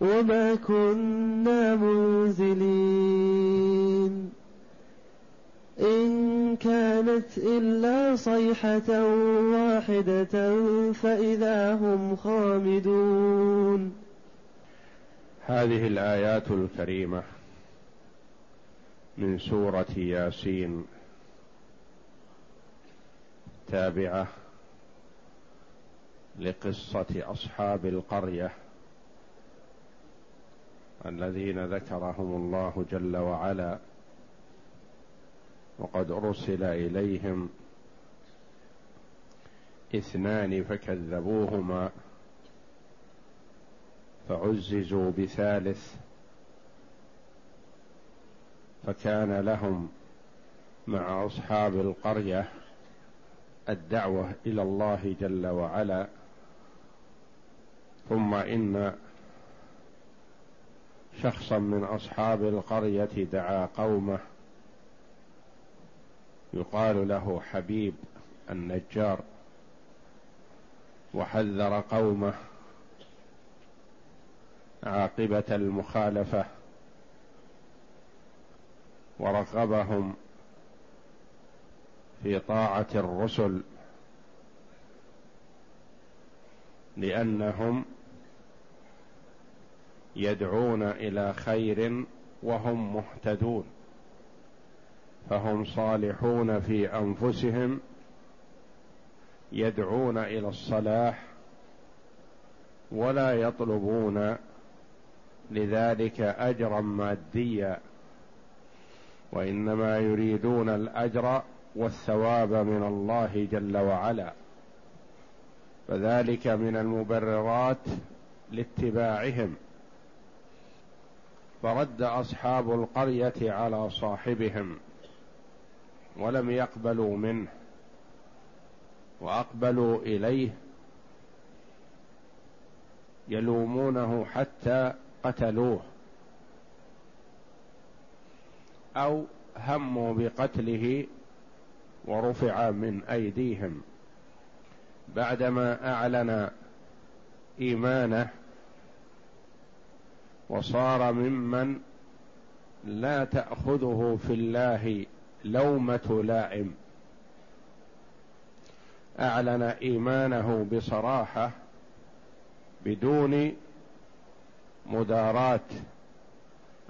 وما كنا منزلين. إن كانت إلا صيحة واحدة فإذا هم خامدون. هذه الآيات الكريمة من سورة ياسين تابعة لقصة أصحاب القرية. الذين ذكرهم الله جل وعلا وقد أرسل إليهم اثنان فكذبوهما فعززوا بثالث فكان لهم مع أصحاب القرية الدعوة إلى الله جل وعلا ثم إن شخصا من أصحاب القرية دعا قومه. يقال له حبيب النجار. وحذر قومه. عاقبة المخالفة. ورغبهم في طاعة الرسل. لأنهم يدعون إلى خير وهم مهتدون. فهم صالحون في أنفسهم يدعون إلى الصلاح ولا يطلبون لذلك أجرا ماديا وإنما يريدون الأجر والثواب من الله جل وعلا. فذلك من المبررات لاتباعهم. فرد أصحاب القرية على صاحبهم ولم يقبلوا منه وأقبلوا إليه يلومونه حتى قتلوه أو هموا بقتله ورفع من أيديهم بعدما أعلن إيمانه وصار ممن لا تأخذه في الله لومة لائم. أعلن إيمانه بصراحة بدون مداراة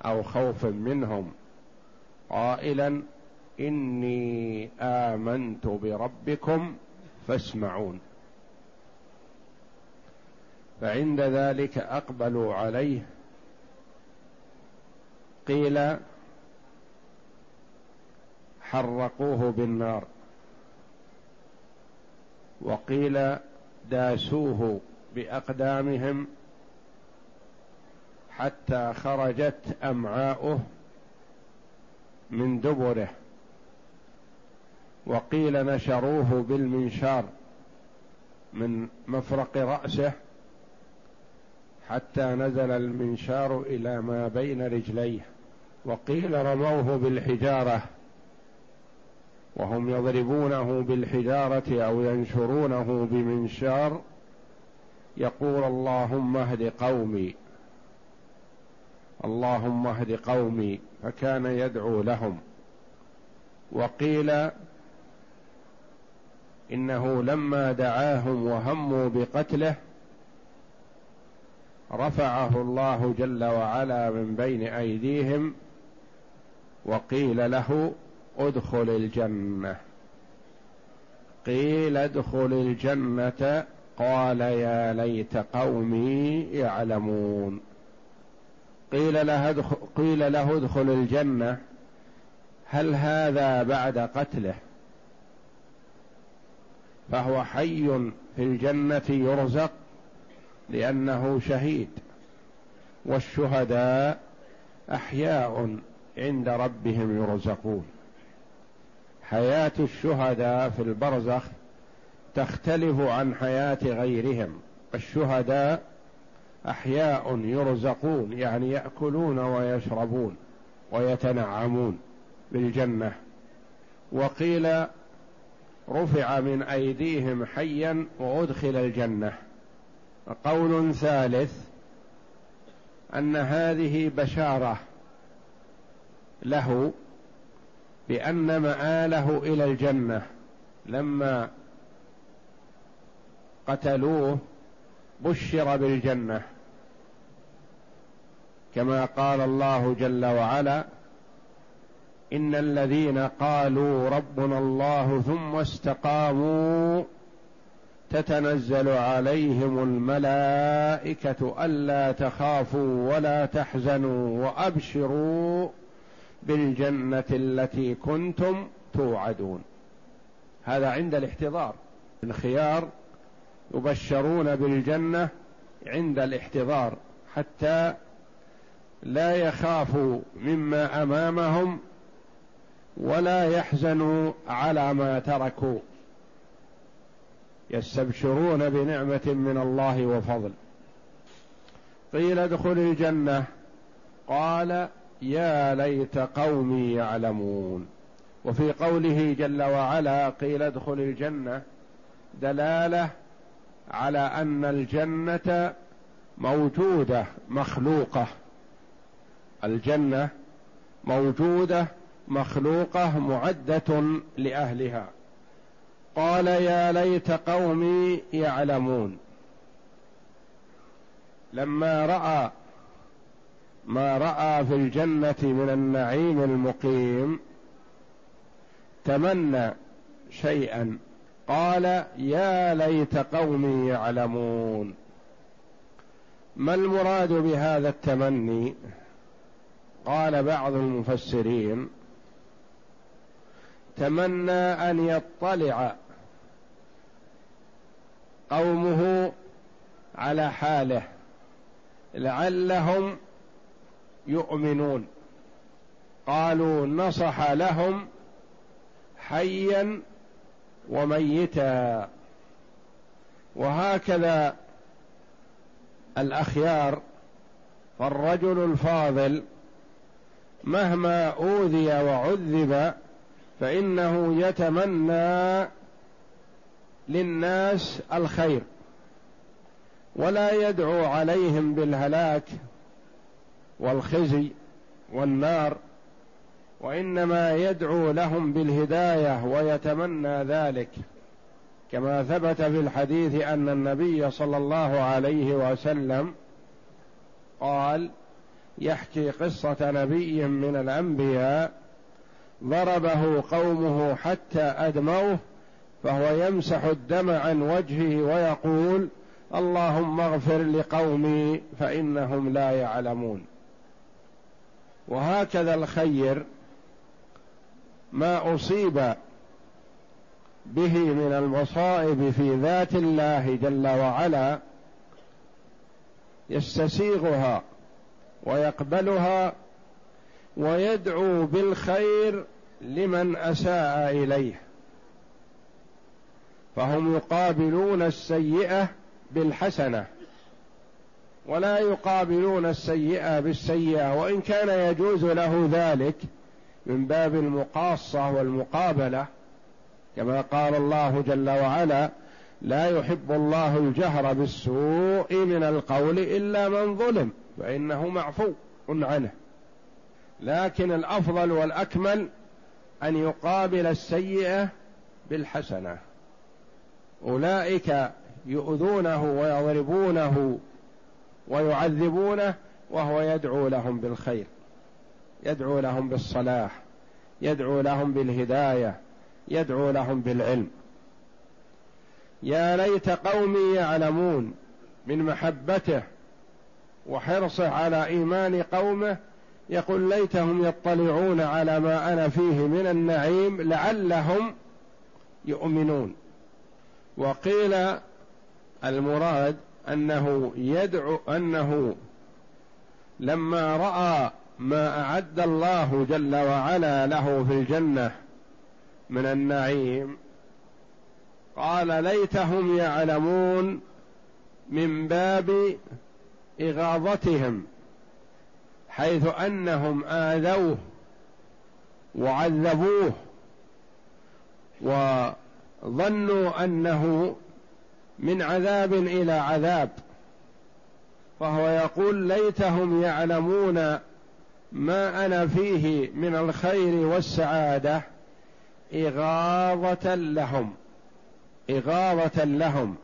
أو خوف منهم. قائلا إني آمنت بربكم فاسمعون. فعند ذلك أقبلوا عليه قيل حرقوه بالنار وقيل داسوه بأقدامهم حتى خرجت أمعاؤه من دبره وقيل نشروه بالمنشار من مفرق رأسه حتى نزل المنشار إلى ما بين رجليه وقيل رموه بالحجارة وهم يضربونه بالحجارة أو ينشرونه بمنشار يقول اللهم اهد قومي اللهم اهد قومي فكان يدعو لهم. وقيل إنه لما دعاهم وهموا بقتله رفعه الله جل وعلا من بين أيديهم وقيل له ادخل الجنة. قيل ادخل الجنة قال يا ليت قومي يعلمون. قيل له ادخل, قيل له ادخل الجنة. هل هذا بعد قتله؟ فهو حي في الجنة يرزق لأنه شهيد والشهداء أحياء. عند ربهم يرزقون. حياة الشهداء في البرزخ تختلف عن حياة غيرهم. الشهداء أحياء يرزقون يعني يأكلون ويشربون ويتنعمون بالجنة. وقيل رفع من أيديهم حيا وأدخل الجنة. قول ثالث أن هذه بشارة له بأن مآله إلى الجنة لما قتلوه بشر بالجنة. كما قال الله جل وعلا إن الذين قالوا ربنا الله ثم استقاموا تتنزل عليهم الملائكة ألا تخافوا ولا تحزنوا وأبشروا بالجنة التي كنتم توعدون. هذا عند الاحتضار. الخيار يبشرون بالجنة عند الاحتضار حتى لا يخافوا مما أمامهم ولا يحزنوا على ما تركوا. يستبشرون بنعمة من الله وفضل. قيل ادخل الجنة. قال يا ليت قومي يعلمون. وفي قوله جل وعلا قيل ادخل الجنة دلالة على أن الجنة موجودة مخلوقة. الجنة موجودة مخلوقة معدة لأهلها. قال يا ليت قومي يعلمون. لما رأى ما رأى في الجنة من النعيم المقيم تمنى شيئا قال يا ليت قومي يعلمون. ما المراد بهذا التمني؟ قال بعض المفسرين تمنى أن يطلع قومه على حاله لعلهم يؤمنون. قالوا نصح لهم حيا وميتا. وهكذا الأخيار. فالرجل الفاضل مهما أوذي وعذب فإنه يتمنى للناس الخير. ولا يدعو عليهم بالهلاك والخزي والنار وإنما يدعو لهم بالهداية ويتمنى ذلك. كما ثبت في الحديث أن النبي صلى الله عليه وسلم قال يحكي قصة نبي من الأنبياء ضربه قومه حتى أدموه فهو يمسح الدم عن وجهه ويقول اللهم اغفر لقومي فإنهم لا يعلمون. وهكذا الخير ما أصيب به من المصائب في ذات الله جل وعلا يستسيغها ويقبلها ويدعو بالخير لمن أساء إليه. فهم يقابلون السيئة بالحسنة. ولا يقابلون السيئة بالسيئة وإن كان يجوز له ذلك من باب المقاصة والمقابلة كما قال الله جل وعلا لا يحب الله الجهر بالسوء من القول إلا من ظلم فإنه معفو عنه. لكن الأفضل والأكمل أن يقابل السيئة بالحسنة. أولئك يؤذونه ويضربونه ويعذبونه وهو يدعو لهم بالخير يدعو لهم بالصلاح يدعو لهم بالهداية يدعو لهم بالعلم. يا ليت قومي يعلمون من محبته وحرصه على إيمان قومه يقول ليتهم يطلعون على ما أنا فيه من النعيم لعلهم يؤمنون. وقيل المراد أنه يدعو أنه لما رأى ما أعد الله جل وعلا له في الجنة من النعيم قال ليتهم يعلمون من باب إغاظتهم حيث أنهم آذوه وعذبوه وظنوا أنه من عذاب إلى عذاب. فهو يقول ليتهم يعلمون ما أنا فيه من الخير والسعادة إغاظة لهم إغاظة لهم.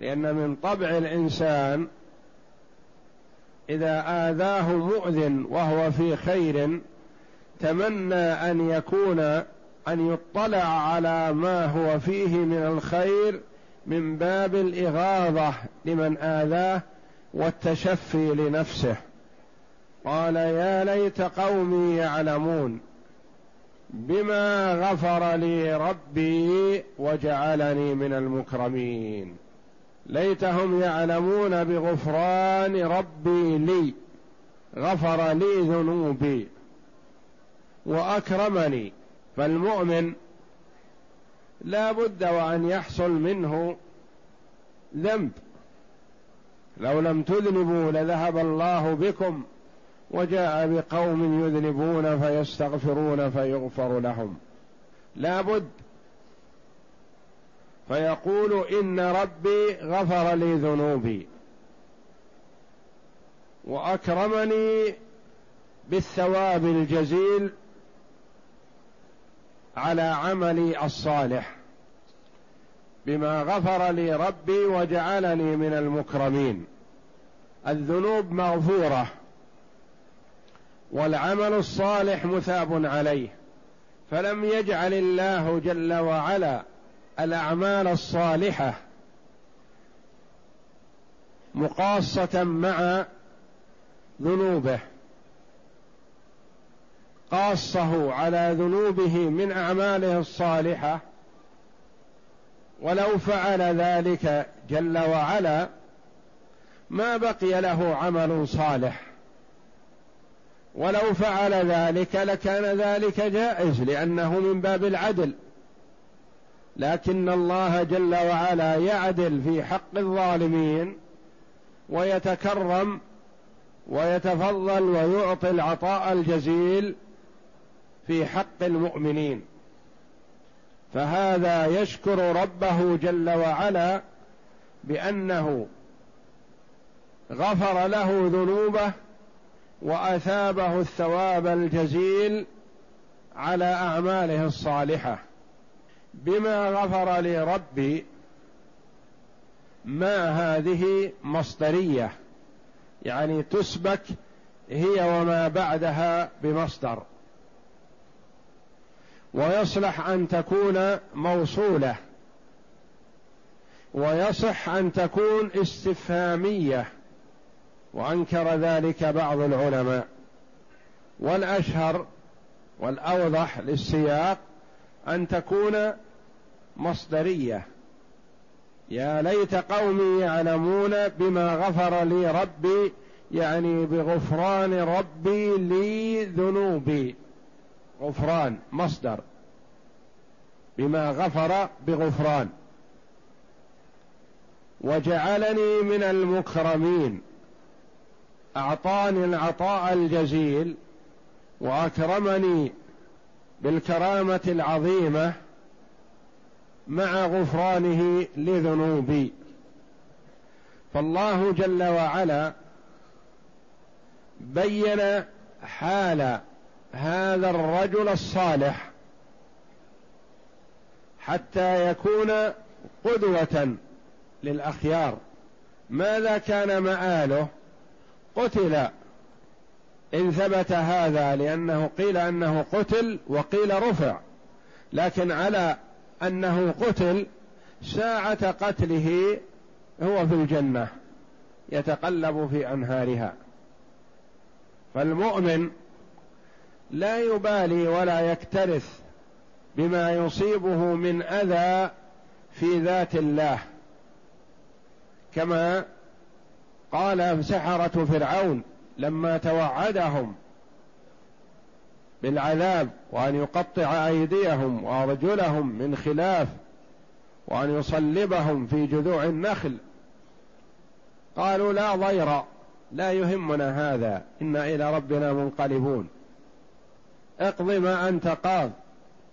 لأن من طبع الإنسان إذا آذاه مؤذ وهو في خير تمنى أن يكون أن يطلع على ما هو فيه من الخير من باب الإغاظة لمن آذاه والتشفي لنفسه. قال يا ليت قومي يعلمون بما غفر لي ربي وجعلني من المكرمين. ليتهم يعلمون بغفران ربي لي غفر لي ذنوبي وأكرمني فالمؤمن لا بد وأن يحصل منه ذنب. لو لم تذنبوا لذهب الله بكم وجاء بقوم يذنبون فيستغفرون فيغفر لهم. لا بد. فيقول إن ربي غفر لي ذنوبي وأكرمني بالثواب الجزيل على عملي الصالح بما غفر لي ربي وجعلني من المكرمين. الذنوب مغفورة والعمل الصالح مثاب عليه فلم يجعل الله جل وعلا الأعمال الصالحة مقاصة مع ذنوبه. قاصه على ذنوبه من أعماله الصالحة ولو فعل ذلك جل وعلا ما بقي له عمل صالح. ولو فعل ذلك لكان ذلك جائز لأنه من باب العدل. لكن الله جل وعلا يعدل في حق الظالمين ويتكرم ويتفضل ويعطي العطاء الجزيل في حق المؤمنين. فهذا يشكر ربه جل وعلا بأنه غفر له ذنوبه وأثابه الثواب الجزيل على أعماله الصالحة. بما غفر لربي ما هذه مصدرية يعني تسبك هي وما بعدها بمصدر. ويصلح أن تكون موصولة. ويصح أن تكون استفهامية. وأنكر ذلك بعض العلماء. والأشهر والأوضح للسياق أن تكون مصدرية. يا ليت قومي يعلمون بما غفر لي ربي يعني بغفران ربي لي ذنوبي غفران مصدر. بما غفر بغفران. وجعلني من المكرمين. أعطاني العطاء الجزيل وأكرمني بالكرامة العظيمة مع غفرانه لذنوبي. فالله جل وعلا بين حال هذا الرجل الصالح حتى يكون قدوة للأخيار. ماذا كان مآله؟ قتل. إن ثبت هذا لأنه قيل أنه قتل وقيل رفع. لكن على أنه قتل ساعة قتله هو في الجنة يتقلب في أنهارها. فالمؤمن لا يبالي ولا يكترث بما يصيبه من أذى في ذات الله. كما قال سحره فرعون لما توعدهم بالعذاب وأن يقطع أيديهم وأرجلهم من خلاف وأن يصلبهم في جذوع النخل. قالوا لا ضير لا يهمنا هذا إنا إلى ربنا منقلبون. اقض ما انت قاض.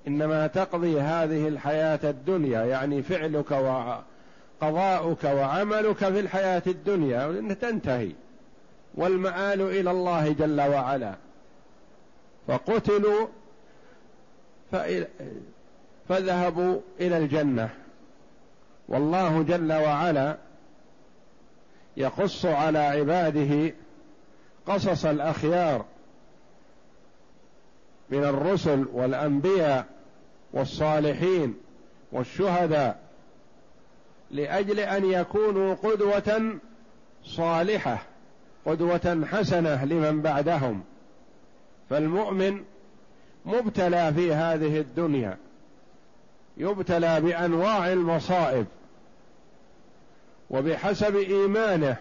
انما تقضي هذه الحياة الدنيا يعني فعلك وقضاؤك وعملك في الحياة الدنيا تنتهي. والمآل إلى الله جل وعلا. فقتلوا فذهبوا إلى الجنة. والله جل وعلا يقص على عباده قصص الأخيار. من الرسل والأنبياء والصالحين والشهداء لأجل أن يكونوا قدوة صالحة قدوة حسنة لمن بعدهم. فالمؤمن مبتلى في هذه الدنيا يبتلى بأنواع المصائب وبحسب إيمانه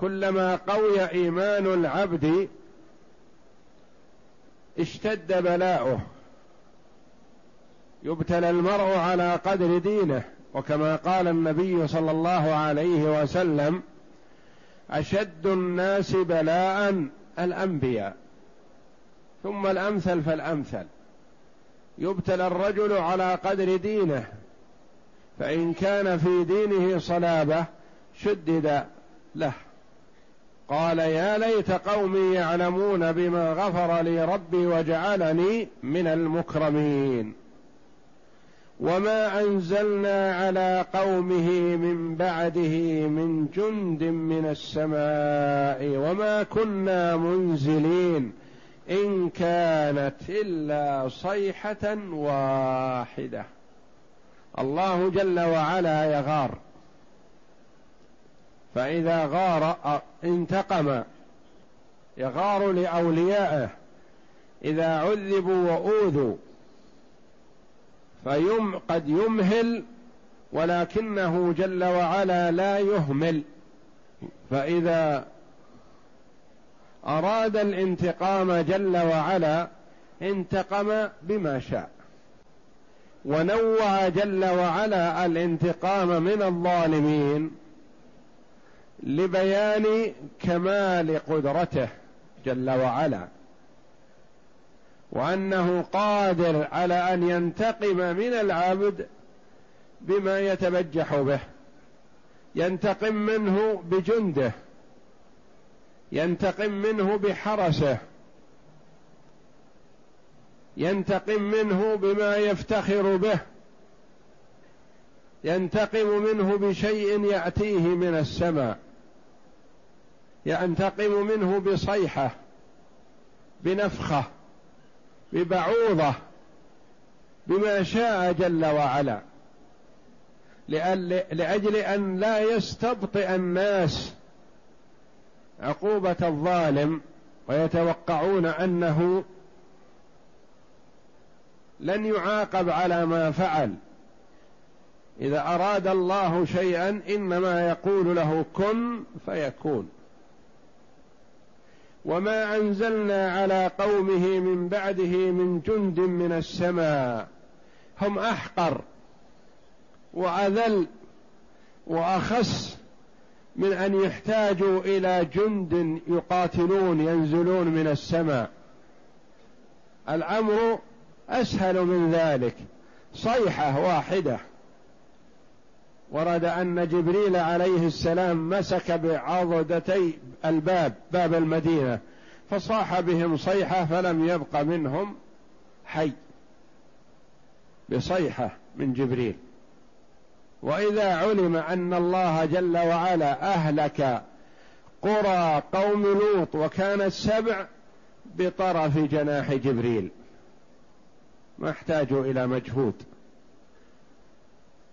كلما قوي إيمان العبد اشتد بلاؤه. يبتلى المرء على قدر دينه وكما قال النبي صلى الله عليه وسلم أشد الناس بلاء الأنبياء. ثم الأمثل فالأمثل. يبتلى الرجل على قدر دينه فإن كان في دينه صلابة شدد له. قال يا ليت قومي يعلمون بما غفر لي ربي وجعلني من المكرمين. وما أنزلنا على قومه من بعده من جند من السماء وما كنا منزلين إن كانت إلا صيحة واحدة. الله جل وعلا يغار. فإذا غار انتقم يغار لأوليائه. إذا عذبوا وأوذوا فيم قد يمهل ولكنه جل وعلا لا يهمل. فإذا أراد الانتقام جل وعلا انتقم بما شاء. ونوع جل وعلا الانتقام من الظالمين لبيان كمال قدرته جل وعلا وأنه قادر على أن ينتقم من العبد بما يتبجح به ينتقم منه بجنده ينتقم منه بحرسه ينتقم منه بما يفتخر به. ينتقم منه بشيء يأتيه من السماء. ينتقم منه بصيحة بنفخة ببعوضة بما شاء جل وعلا. لأجل أن لا يستبطئ الناس عقوبة الظالم ويتوقعون أنه لن يعاقب على ما فعل. إذا أراد الله شيئا إنما يقول له كن فيكون. وما أنزلنا على قومه من بعده من جند من السماء. هم أحقر وأذل وأخس من أن يحتاجوا إلى جند يقاتلون ينزلون من السماء. الأمر أسهل من ذلك. صيحة واحدة. ورد أن جبريل عليه السلام مسك بعضدتي الباب باب المدينة فصاح بهم صيحة فلم يبق منهم حي. بصيحة من جبريل. وإذا علم أن الله جل وعلا أهلك قرى قوم لوط وكانت سبع بطرف جناح جبريل. ما احتاجوا إلى مجهود.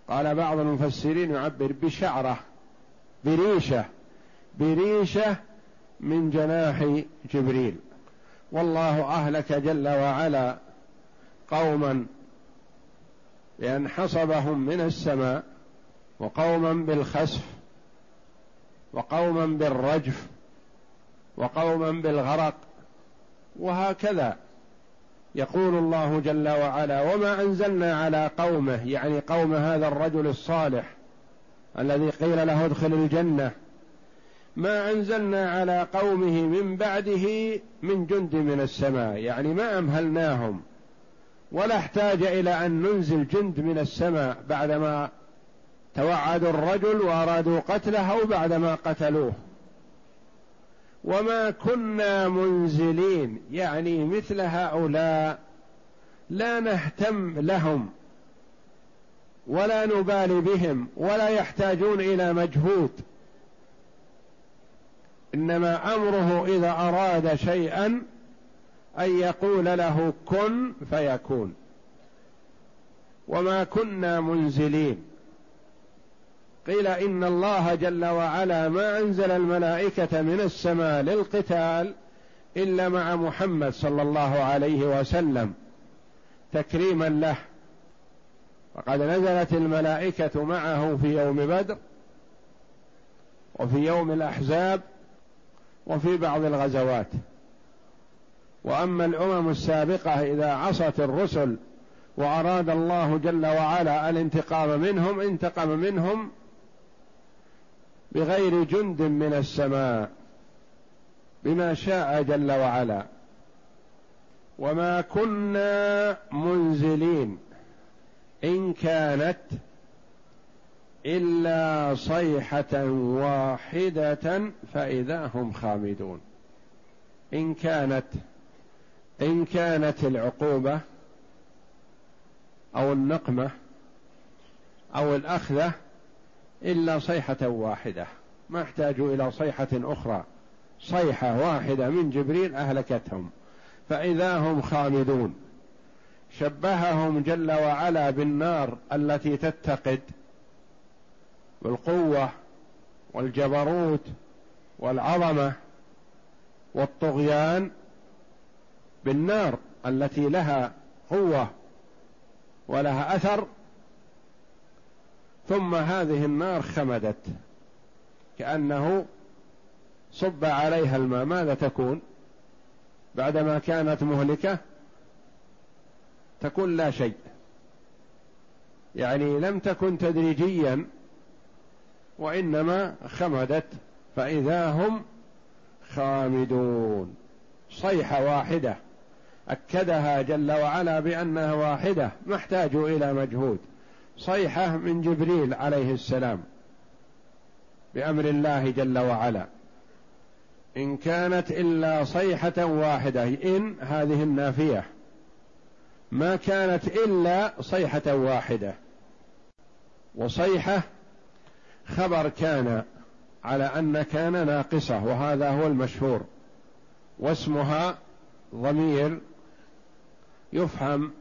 قال بعض المفسرين يعبر بشعرة بريشة بريشة من جناح جبريل. والله أهلك جل وعلا قوما بأن حصبهم من السماء وقوما بالخسف وقوما بالرجف وقوما بالغرق وهكذا. يقول الله جل وعلا وما أنزلنا على قومه يعني قوم هذا الرجل الصالح الذي قيل له ادخل الجنة. ما أنزلنا على قومه من بعده من جند من السماء يعني ما أمهلناهم ولا احتاج إلى أن ننزل جند من السماء بعدما توعدوا الرجل وأرادوا قتله أو بعدما قتلوه. وما كنا منزلين يعني مثل هؤلاء لا نهتم لهم ولا نبالي بهم ولا يحتاجون إلى مجهود. إنما أمره إذا أراد شيئا أن يقول له كن فيكون. وما كنا منزلين. قيل إن الله جل وعلا ما أنزل الملائكة من السماء للقتال إلا مع محمد صلى الله عليه وسلم تكريما له. وقد نزلت الملائكة معه في يوم بدر وفي يوم الأحزاب وفي بعض الغزوات. وأما الأمم السابقة إذا عصت الرسل وأراد الله جل وعلا الانتقام منهم انتقم منهم بغير جند من السماء بما شاء جل وعلا. وما كنا منزلين إن كانت إلا صيحة واحدة فإذا هم خامدون. إن كانت إن كانت العقوبة أو النقمة أو الأخذة إلا صيحة واحدة. ما احتاجوا إلى صيحة أخرى. صيحة واحدة من جبريل أهلكتهم. فإذا هم خامدون شبههم جل وعلا بالنار التي تتقد. بالقوة والجبروت والعظمة والطغيان بالنار التي لها قوة ولها أثر ثم هذه النار خمدت. كأنه صب عليها الماء. ماذا تكون؟ بعدما كانت مهلكة تكون لا شيء. يعني لم تكن تدريجيا وإنما خمدت. فإذا هم خامدون. صيحة واحدة. أكدها جل وعلا بأنها واحدة. ما احتاجوا إلى مجهود. صيحة من جبريل عليه السلام بأمر الله جل وعلا. إن كانت إلا صيحة واحدة إن هذه النافية. ما كانت إلا صيحة واحدة. وصيحة خبر كان على أن كان ناقصة وهذا هو المشهور. واسمها ضمير يفهم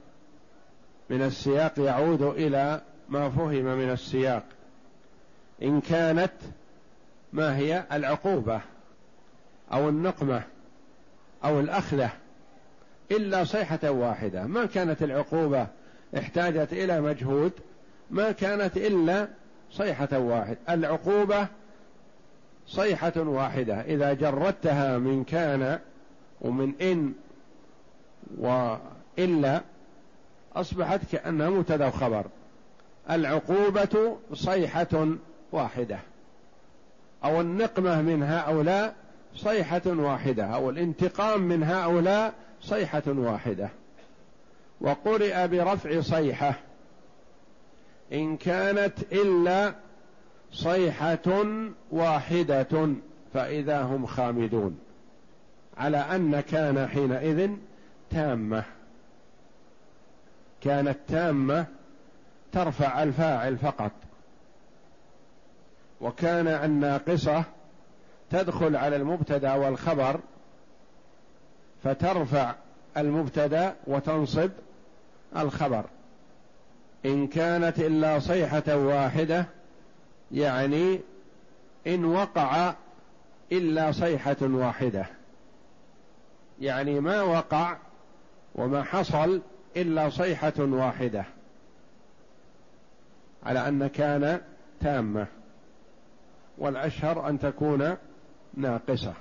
من السياق يعود إلى ما فهم من السياق. إن كانت ما هي العقوبة أو النقمة أو الاخذه إلا صيحة واحدة. ما كانت العقوبة احتاجت إلى مجهود ما كانت إلا صيحة واحدة العقوبة صيحة واحدة. إذا جردتها من كان ومن إن وإلا أصبحت كانها مبتدا وخبر العقوبة صيحة واحدة. أو النقمة من هؤلاء صيحة واحدة. أو الانتقام من هؤلاء صيحة واحدة. وقرئ برفع صيحة. إن كانت إلا صيحة واحدة فإذا هم خامدون. على أن كان حينئذ تامة. كانت تامة ترفع الفاعل فقط. وكان الناقصة تدخل على المبتدأ والخبر فترفع المبتدأ وتنصب الخبر. إن كانت إلا صيحة واحدة يعني إن وقع إلا صيحة واحدة. يعني ما وقع وما حصل إلا صيحة واحدة. على أن كان تامة. والأشهر أن تكون ناقصة.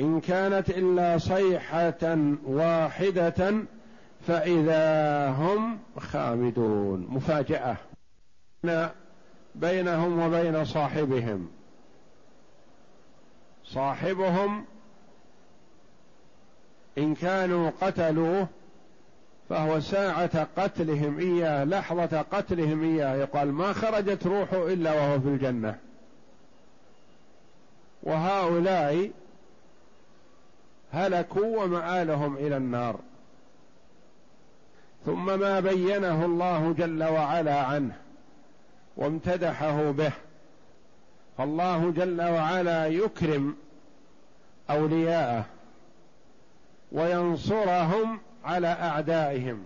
إن كانت إلا صيحة واحدة فإذا هم خامدون. مفاجأة. بينهم وبين صاحبهم. صاحبهم إن كانوا قتلوه فهو ساعة قتلهم إياه لحظة قتلهم إياه. يقال ما خرجت روحه إلا وهو في الجنة. وهؤلاء هلكوا ومآلهم إلى النار. ثم ما بينه الله جل وعلا عنه وامتدحه به. فالله جل وعلا يكرم أولياءه وينصرهم على أعدائهم.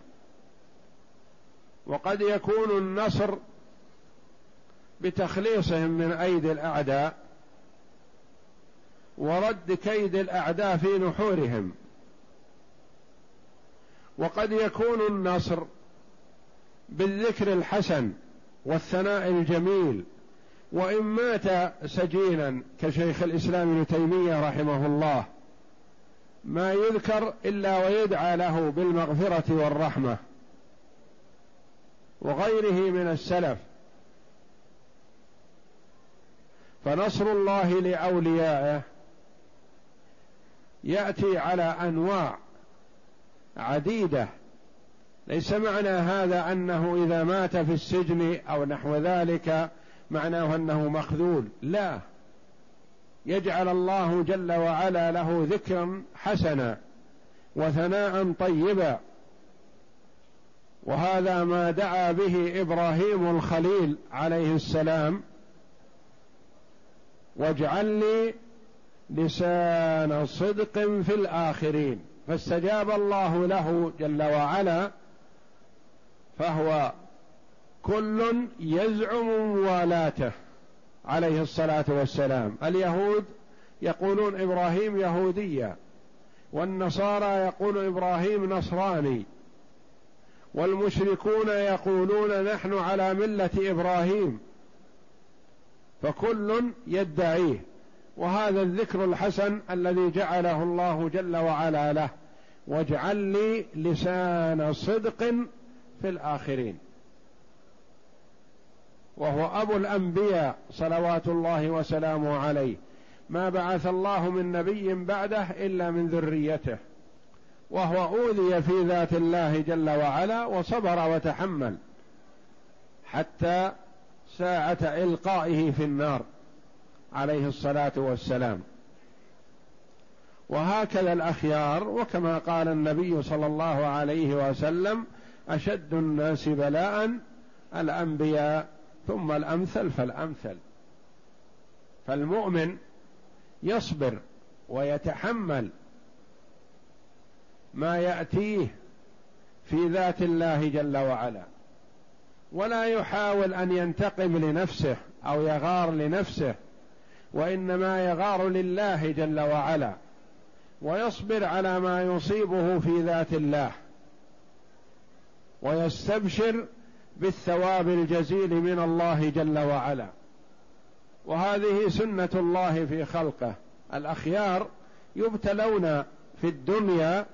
وقد يكون النصر بتخليصهم من أيدي الأعداء ورد كيد الأعداء في نحورهم. وقد يكون النصر بالذكر الحسن والثناء الجميل وإن مات سجينا كشيخ الإسلام ابن تيمية رحمه الله ما يذكر إلا ويدعى له بالمغفرة والرحمة وغيره من السلف. فنصر الله لأوليائه يأتي على أنواع عديدة. ليس معنى هذا أنه إذا مات في السجن أو نحو ذلك معناه أنه مخذول. لا. يجعل الله جل وعلا له ذكرا حسنا وثناء طيبا. وهذا ما دعا به إبراهيم الخليل عليه السلام. واجعل لي لسان صدق في الآخرين. فاستجاب الله له جل وعلا فهو كل يزعم موالاته عليه الصلاة والسلام. اليهود يقولون إبراهيم يهوديا والنصارى يقول إبراهيم نصراني والمشركون يقولون نحن على ملة إبراهيم. فكل يدعيه وهذا الذكر الحسن الذي جعله الله جل وعلا له واجعل لي لسان صدق في الآخرين. وهو أبو الأنبياء صلوات الله وسلامه عليه. ما بعث الله من نبي بعده إلا من ذريته وهو أوذي في ذات الله جل وعلا وصبر وتحمل حتى ساعة إلقائه في النار عليه الصلاة والسلام. وهكذا الأخيار وكما قال النبي صلى الله عليه وسلم أشد الناس بلاء الأنبياء ثم الأمثل فالأمثل. فالمؤمن يصبر ويتحمل ما يأتيه في ذات الله جل وعلا. ولا يحاول أن ينتقم لنفسه أو يغار لنفسه وإنما يغار لله جل وعلا ويصبر على ما يصيبه في ذات الله ويستبشر بالثواب الجزيل من الله جل وعلا. وهذه سنة الله في خلقه. الأخيار يبتلون في الدنيا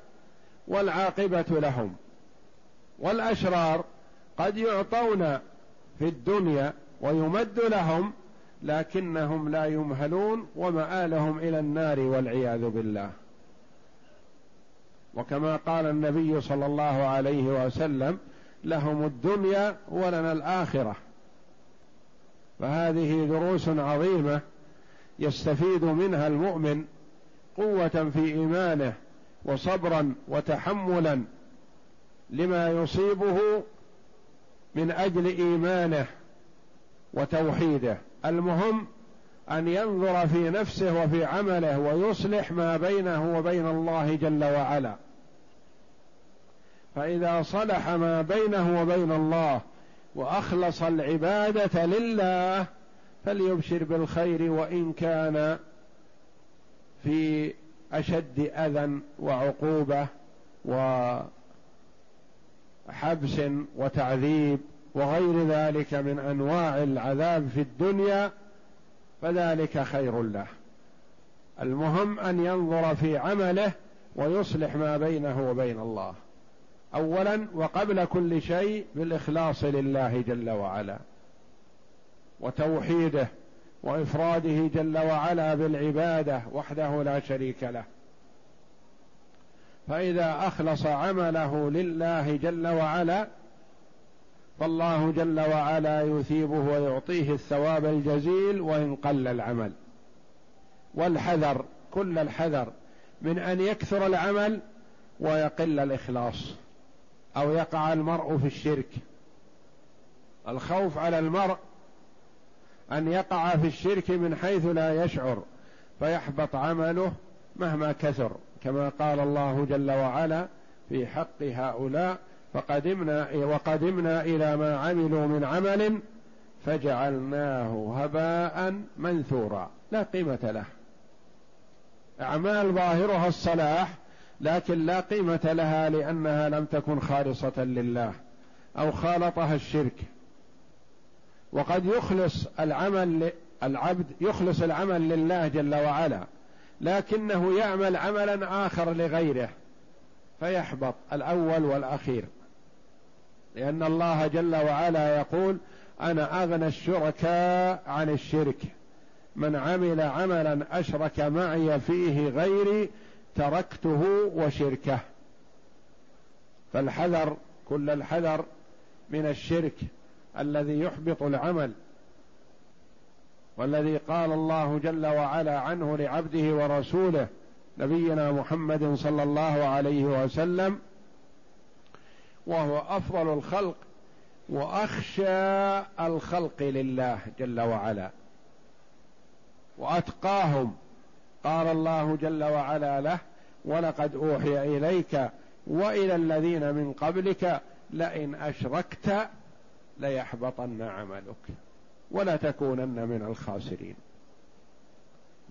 والعاقبة لهم. والأشرار قد يعطون في الدنيا ويمد لهم لكنهم لا يمهلون ومآلهم إلى النار والعياذ بالله. وكما قال النبي صلى الله عليه وسلم لهم الدنيا ولنا الآخرة. فهذه دروس عظيمة يستفيد منها المؤمن قوة في إيمانه وصبرا وتحملا لما يصيبه من أجل إيمانه وتوحيده. المهم أن ينظر في نفسه وفي عمله ويصلح ما بينه وبين الله جل وعلا. فإذا صلح ما بينه وبين الله وأخلص العبادة لله فليبشر بالخير وإن كان في أشد أذى وعقوبة وحبس وتعذيب وغير ذلك من أنواع العذاب في الدنيا فذلك خير له. المهم أن ينظر في عمله ويصلح ما بينه وبين الله. اولا وقبل كل شيء بالإخلاص لله جل وعلا وتوحيده وإفراده جل وعلا بالعبادة وحده لا شريك له. فإذا أخلص عمله لله جل وعلا فالله جل وعلا يثيبه ويعطيه الثواب الجزيل وإن قل العمل. والحذر كل الحذر من أن يكثر العمل ويقل الإخلاص. أو يقع المرء في الشرك. الخوف على المرء أن يقع في الشرك من حيث لا يشعر فيحبط عمله مهما كثر. كما قال الله جل وعلا في حق هؤلاء فقدمنا وقدمنا إلى ما عملوا من عمل فجعلناه هباء منثورا. لا قيمة له. أعمال ظاهرها الصلاح لكن لا قيمة لها لأنها لم تكن خالصة لله أو خالطها الشرك. وقد يخلص العمل العبد يخلص العمل لله جل وعلا لكنه يعمل عملا آخر لغيره فيحبط الأول والأخير. لأن الله جل وعلا يقول أنا أغنى الشركاء عن الشرك. من عمل عملا أشرك معي فيه غيري تركته وشركه. فالحذر كل الحذر من الشرك الذي يحبط العمل والذي قال الله جل وعلا عنه لعبده ورسوله نبينا محمد صلى الله عليه وسلم وهو أفضل الخلق وأخشى الخلق لله جل وعلا وأتقاهم قال الله جل وعلا له ولقد أوحي إليك وإلى الذين من قبلك لئن أشركت ليحبطن عملك ولا تكونن من الخاسرين.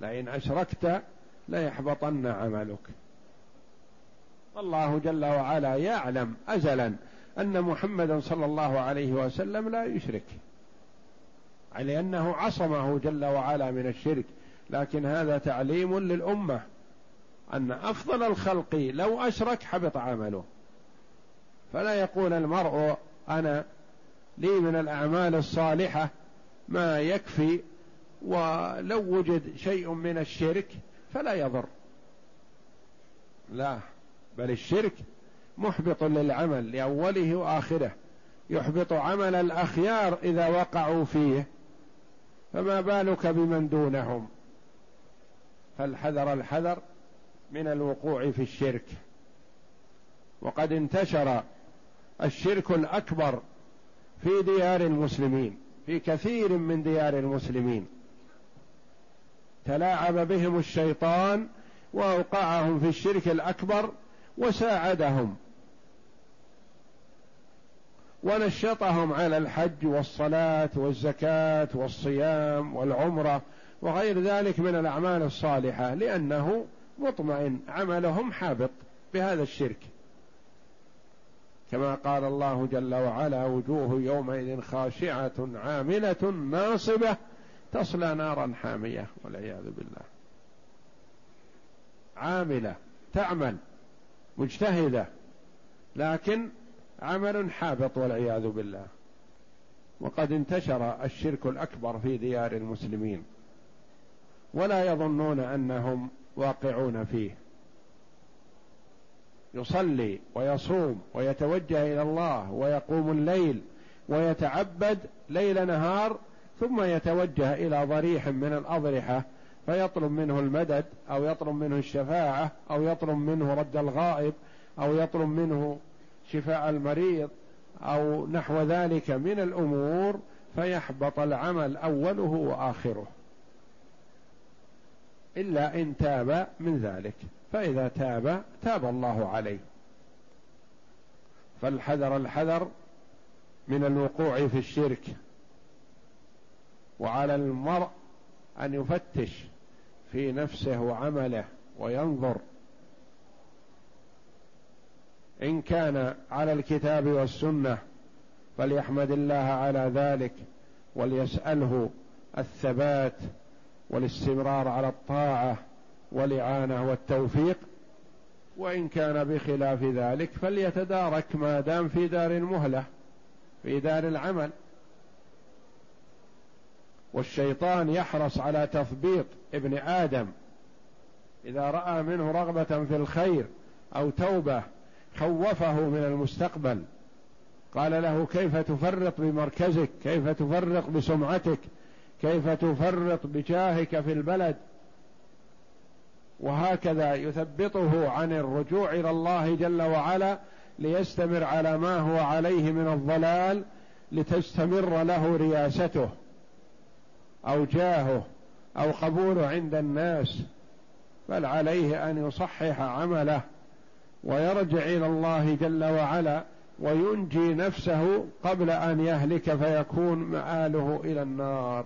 لئن أشركت ليحبطن عملك. الله جل وعلا يعلم ازلا أن محمدا صلى الله عليه وسلم لا يشرك لأنه عصمه جل وعلا من الشرك لكن هذا تعليم للأمة أن أفضل الخلق لو أشرك حبط عمله. فلا يقول المرء أنا لي من الأعمال الصالحة ما يكفي ولو وجد شيء من الشرك فلا يضر. لا بل الشرك محبط للعمل لأوله وآخره. يحبط عمل الأخيار إذا وقعوا فيه. فما بالك بمن دونهم؟ فالحذر الحذر من الوقوع في الشرك. وقد انتشر الشرك الأكبر في ديار المسلمين في كثير من ديار المسلمين. تلاعب بهم الشيطان وأوقعهم في الشرك الأكبر وساعدهم. ونشطهم على الحج والصلاة والزكاة والصيام والعمرة وغير ذلك من الأعمال الصالحة لأنه مطمئن عملهم حابط بهذا الشرك. كما قال الله جل وعلا وجوه يومئذ خاشعة عاملة ناصبة تصلى نارا حامية والعياذ بالله. عاملة تعمل مجتهدة لكن عمل حابط والعياذ بالله. وقد انتشر الشرك الأكبر في ديار المسلمين. ولا يظنون أنهم واقعون فيه. يصلي ويصوم ويتوجه إلى الله ويقوم الليل ويتعبد ليل نهار ثم يتوجه إلى ضريح من الأضرحة فيطلب منه المدد أو يطلب منه الشفاعة أو يطلب منه رد الغائب أو يطلب منه شفاء المريض أو نحو ذلك من الأمور فيحبط العمل أوله وآخره. إلا إن تاب من ذلك. فإذا تاب تاب الله عليه. فالحذر الحذر من الوقوع في الشرك. وعلى المرء أن يفتش في نفسه وعمله وينظر. إن كان على الكتاب والسنة فليحمد الله على ذلك وليسأله الثبات والاستمرار على الطاعة والإعانة والتوفيق وإن كان بخلاف ذلك فليتدارك ما دام في دار المهلة في دار العمل. والشيطان يحرص على تثبيط ابن آدم إذا رأى منه رغبة في الخير أو توبة خوفه من المستقبل. قال له كيف تفرط بمركزك؟ كيف تفرط بسمعتك؟ كيف تفرط بجاهك في البلد؟ وهكذا يثبطه عن الرجوع إلى الله جل وعلا ليستمر على ما هو عليه من الضلال لتستمر له رياسته أو جاهه أو قبوله عند الناس بل عليه أن يصحح عمله ويرجع إلى الله جل وعلا وينجي نفسه قبل أن يهلك فيكون مآله إلى النار.